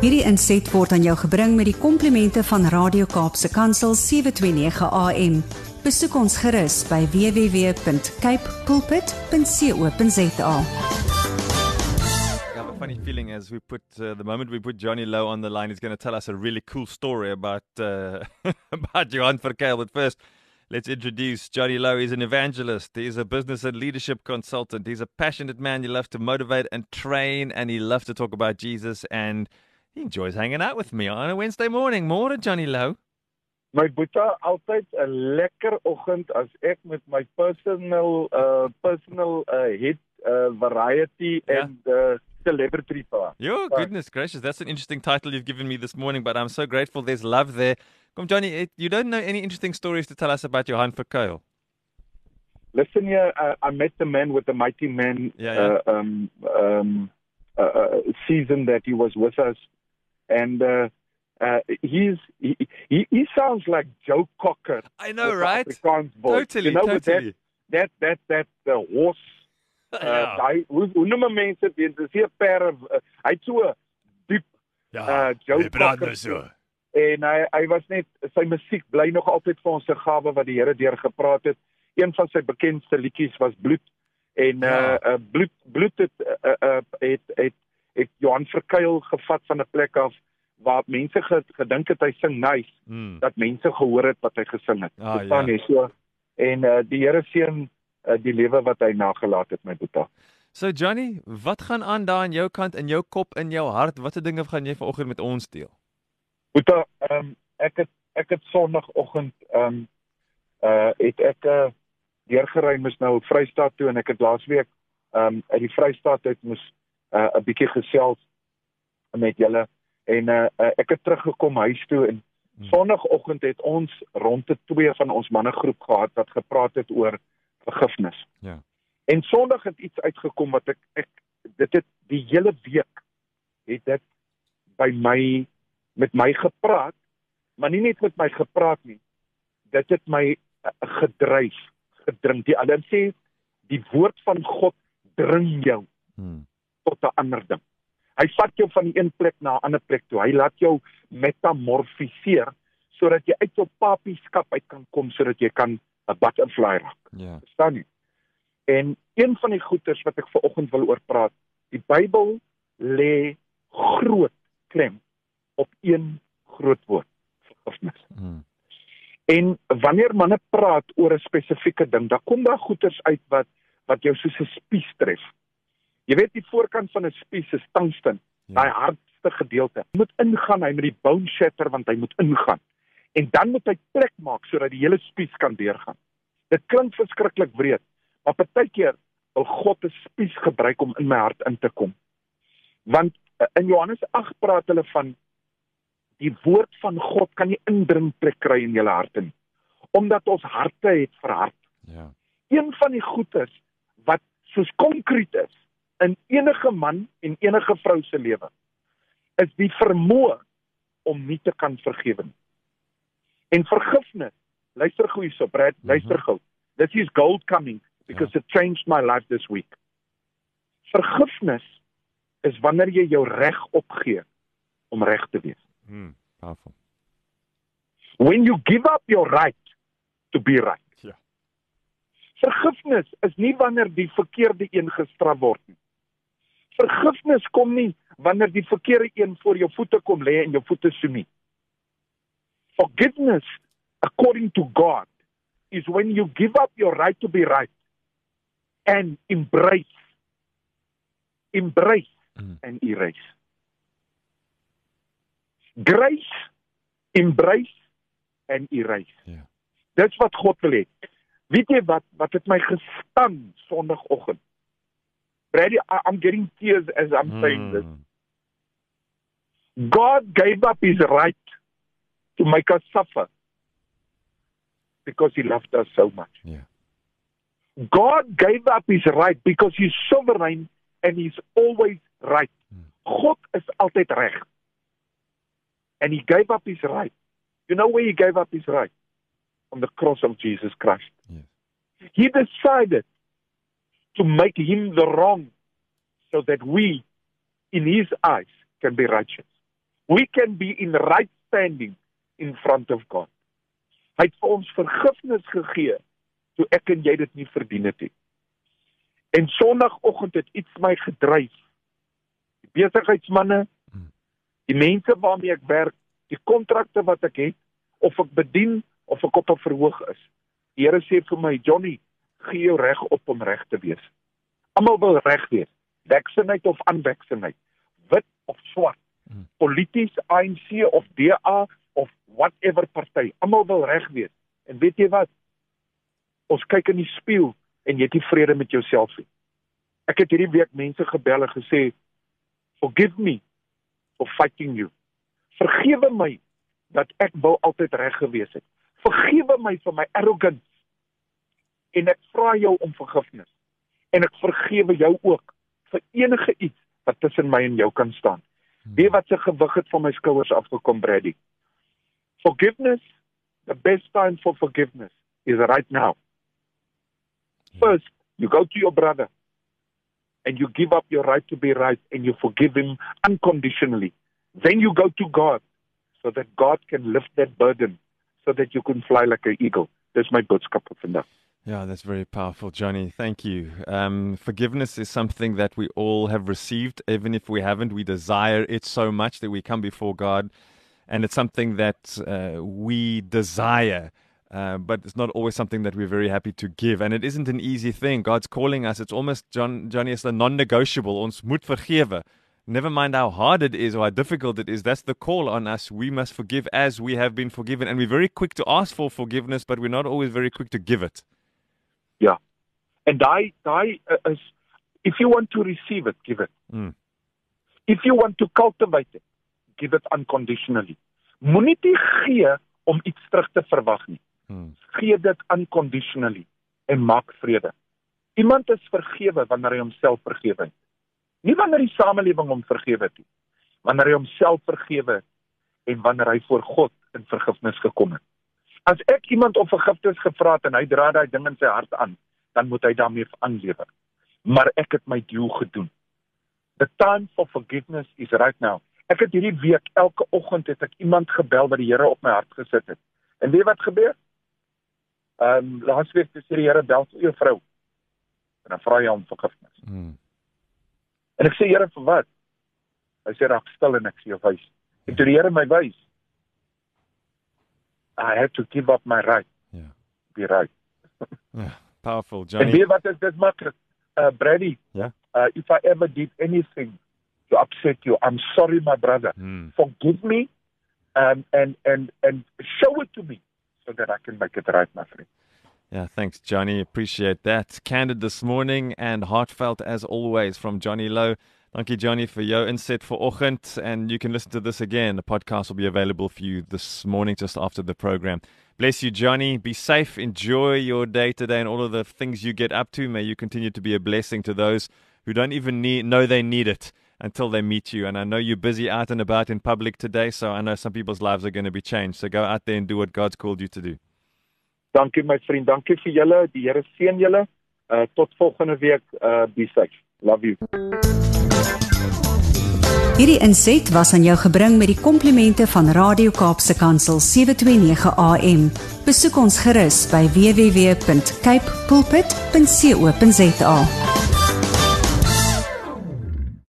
Hierdie inset word aan jou gebring met die komplimente van Radio Kaapse Kansel 729 AM. Besoek ons gerus by www.cape pulpit.co.za. I have a funny feeling as we put uh, the moment we put Johnny Lowe on the line, he's going to tell us a really cool story about uh, about Johan Verkeil. But first, let's introduce Johnny Lowe. He's an evangelist. He's a business and leadership consultant. He's a passionate man. He loves to motivate and train, and he loves to talk about Jesus. And he enjoys hanging out with me on a Wednesday morning. More Johnny Lowe. My boetie altyd 'n lekker oggend as ek met my personal uh personal uh hit uh variety Ja. and uh celebrity. Your goodness gracious, that's an interesting title you've given me this morning, but I'm so grateful there's love there. Come, Johnny, you don't know any interesting stories to tell us about Johan Verkeil. Listen here, uh, I met the man with the mighty man Yeah, yeah. Uh, um um uh, uh, season that he was with us and uh uh he's he, he he sounds like Joe Cocker. I know, the right? Afrikaans voice. Totally, you know, totally. that that that that uh, horse Uh, ja. daai hoe hoe noem mense dit? Dis hier per uh, hy het so diep ja, uh, Joe Cocker so. en hy hy was net sy musiek bly nog altyd vir ons 'n gawe wat die Here deur gepraat het. Een van sy bekendste liedjies was Bloed en Ja. uh, uh Bloed Bloed het uh, uh, het het het Johan Verkuil gevat van 'n plek af waar mense ge, gedink het hy sing nice Mm. dat mense gehoor het wat hy gesing het. Ah, Verstaan ja. jy so? En uh, die Here seën uh, die lewe wat hy nagelaat het my boetie. So Johnny, wat gaan aan daar aan jou kant in jou kop in jou hart? Watter dinge gaan jy vanoggend met ons deel? Boeta, ehm um, ek het ek het sonoggend ehm um, uh het ek uh, deurgery mis nou Vrystaat toe en ek het laasweek ehm um, uit die Vrystaat uit moes uh, 'n bietjie gesels met julle en uh, uh ek het teruggekom huis toe en Hmm. sonoggend het ons rondte twee van ons mannegroep gehad wat gepraat het oor vergifnis. Ja. En Sondag het iets uitgekom wat ek ek dit het die hele week het dit by my met my gepraat, maar nie net met my gepraat nie. Dit het my uh, gedryf, gedring. Die ander sê die woord van God dring jou Hmm. Tot 'n ander ding. Hy vat jou van die een plek na 'n ander plek toe. Hy laat jou metamorfiseer sodat jy uit jou papieskap uit kan kom sodat jy kan 'n butterfly raak. Ja. Verstaan jy? En een van die goeters wat ek ver oggend wil oor praat, die Bybel lê groot klem op een groot woord, vergifnis. Hmm. En wanneer manne praat oor 'n spesifieke ding, dan kom daar goeters uit wat wat jou soos 'n spies tref. Jy weet die voorkant van 'n spies is tungsten, Ja. daai hardste gedeelte. Hy moet ingaan, hy moet die bone shatter want hy moet ingaan. En dan moet hy plek maak sodat die hele spies kan deurgaan. Dit klink verskriklik wreed, maar partykeer wil God 'n spies gebruik om in my hart in te kom. Want uh, in Johannes 8 praat hulle van die woord van God kan nie indringplek kry in julle harte nie, omdat ons harte het verhard. Ja. Een van die goeters wat soos konkreet is in enige man en enige vrou se lewe is die vermoë om nie te kan vergewe nie. En vergifnis, luister gou hierso, Brad, luister gou. This is gold coming because it changed my life this week. Vergifnis is wanneer jy jou reg opgee om reg te wees. Hmm. Powerful. When you give up your right to be right. Ja. Vergifnis is nie wanneer die verkeerde een gestraf word nie. Vergifnis kom nie wanneer die verkeerde een voor jou voete kom lê en jou voete soen nie. Forgiveness according to God is when you give up your right to be right and embrace embrace Mm. and erase. Grace, embrace and erase. Ja. Dis wat God wil hê. Weet jy wat wat het my gestaan Sondagoggend? Brady, I- I'm getting tears as I'm saying this. Hmm. God gave up his right to make us suffer because he loved us so much. Ja. God gave up his right because he's sovereign and he's always right. God is altyd reg. And he gave up his right. You know where he gave up his right? On the cross of Jesus Christ. Yes. He decided to make him the wrong so that we in his eyes can be righteous. we can be in right standing in front of God. Hy het vir ons vergifnis gegee toe ek en jy dit nie verdien het nie. En sonoggend het iets my gedryf. Die besigheidsmense, die mense waarmee ek werk, die kontrakte wat ek het, of ek bedien of ek op 'n verhoog is. Die Here sê vir my, Johnny, gee jou reg op om reg te wees. Almal wil reg wees, weksenheid of aanweksenheid, wit of swart, hmm. polities ANC of DA of whatever party, almal wil reg wees. En weet jy wat? Ons kyk in die spieël en jy het nie vrede met jouself nie. Ek het hierdie week mense gebel en gesê, "Forgive me for fighting you." Vergewe my dat ek wou altyd reg gewees het. Vergewe my vir my arrogance. En ek vra jou om vergifnis. En ek vergewe jou ook vir enige iets wat tussen my en jou kan staan. Wie wat se gewig het van my skouers afgekom, Brady. Forgiveness, the best time for forgiveness is right now. First, you go to your brother and you give up your right to be right and you forgive him unconditionally. Then you go to God so that God can lift that burden so that you can fly like an eagle. Dis my boodskap vir vandag. Yeah, that's very powerful, Johnny. Thank you. Um, forgiveness is something that we all have received, even if we haven't. We desire it so much that we come before God, and it's something that uh, we desire. Uh, but it's not always something that we're very happy to give, and it isn't an easy thing. God's calling us. It's almost John, Johnny, it's a non-negotiable. Ons moet vergewe. Never mind how hard it is or how difficult it is, that's the call on us. We must forgive as we have been forgiven. And we're very quick to ask for forgiveness, but we're not always very quick to give it. Yeah. And I, I, uh, if you want to receive it, give it. Mm. If you want to cultivate it, give it unconditionally. Moenie gee om iets terug te verwag nie. Hmm. Gee dit unconditionally en maak vrede. Iemand is vergewe wanneer hy homself vergewe het. Nie wanneer die samelewing hom vergewe het nie, wanneer hy homself vergewe het en wanneer hy voor God in vergifnis gekom het. As ek iemand om vergifnis gevra het en hy dra daai ding in sy hart aan, dan moet hy daarmee aanlewer. Maar ek het my deel gedoen. The time for forgiveness is right now. Ek het hierdie week elke oggend het ek iemand gebel wat die Here op my hart gesit het. En weet wat gebeur? Ehm um, laasweek het die Here bel vir jou vrou. En dan vra hy om vergifnis. Hmm. En ek sê Here vir wat? Hy sê raak stil en ek sê jou wys. En toe die Here my wys, I had to give up my right. Yeah. Be right. yeah, powerful Johnny. En weet wat is dit maklik? Uh Brady. Yeah. Uh if I ever did anything to upset you, I'm sorry my brother. Hmm. Forgive me um and and and show it to me so that I can make it right my friend. Yeah, thanks, Johnny. Appreciate that. Candid this morning and heartfelt as always from Johnny Lowe. Thank you, Johnny, for your inset for Ochent. And you can listen to this again. The podcast will be available for you this morning just after the program. Bless you, Johnny. Be safe. Enjoy your day today and all of the things you get up to. May you continue to be a blessing to those who don't even need, know they need it until they meet you. And I know you're busy out and about in public today, so I know some people's lives are going to be changed. So go out there and do what God's called you to do. Dankie my vriend, dankie vir julle. Die Here. Uh tot volgende week. Uh be safe. Love you. Hierdie inset was aan jou gebring met die komplimente van Radio Kaapse Kansel 729 AM. Besoek ons gerus by www.cape pulpit.co.za.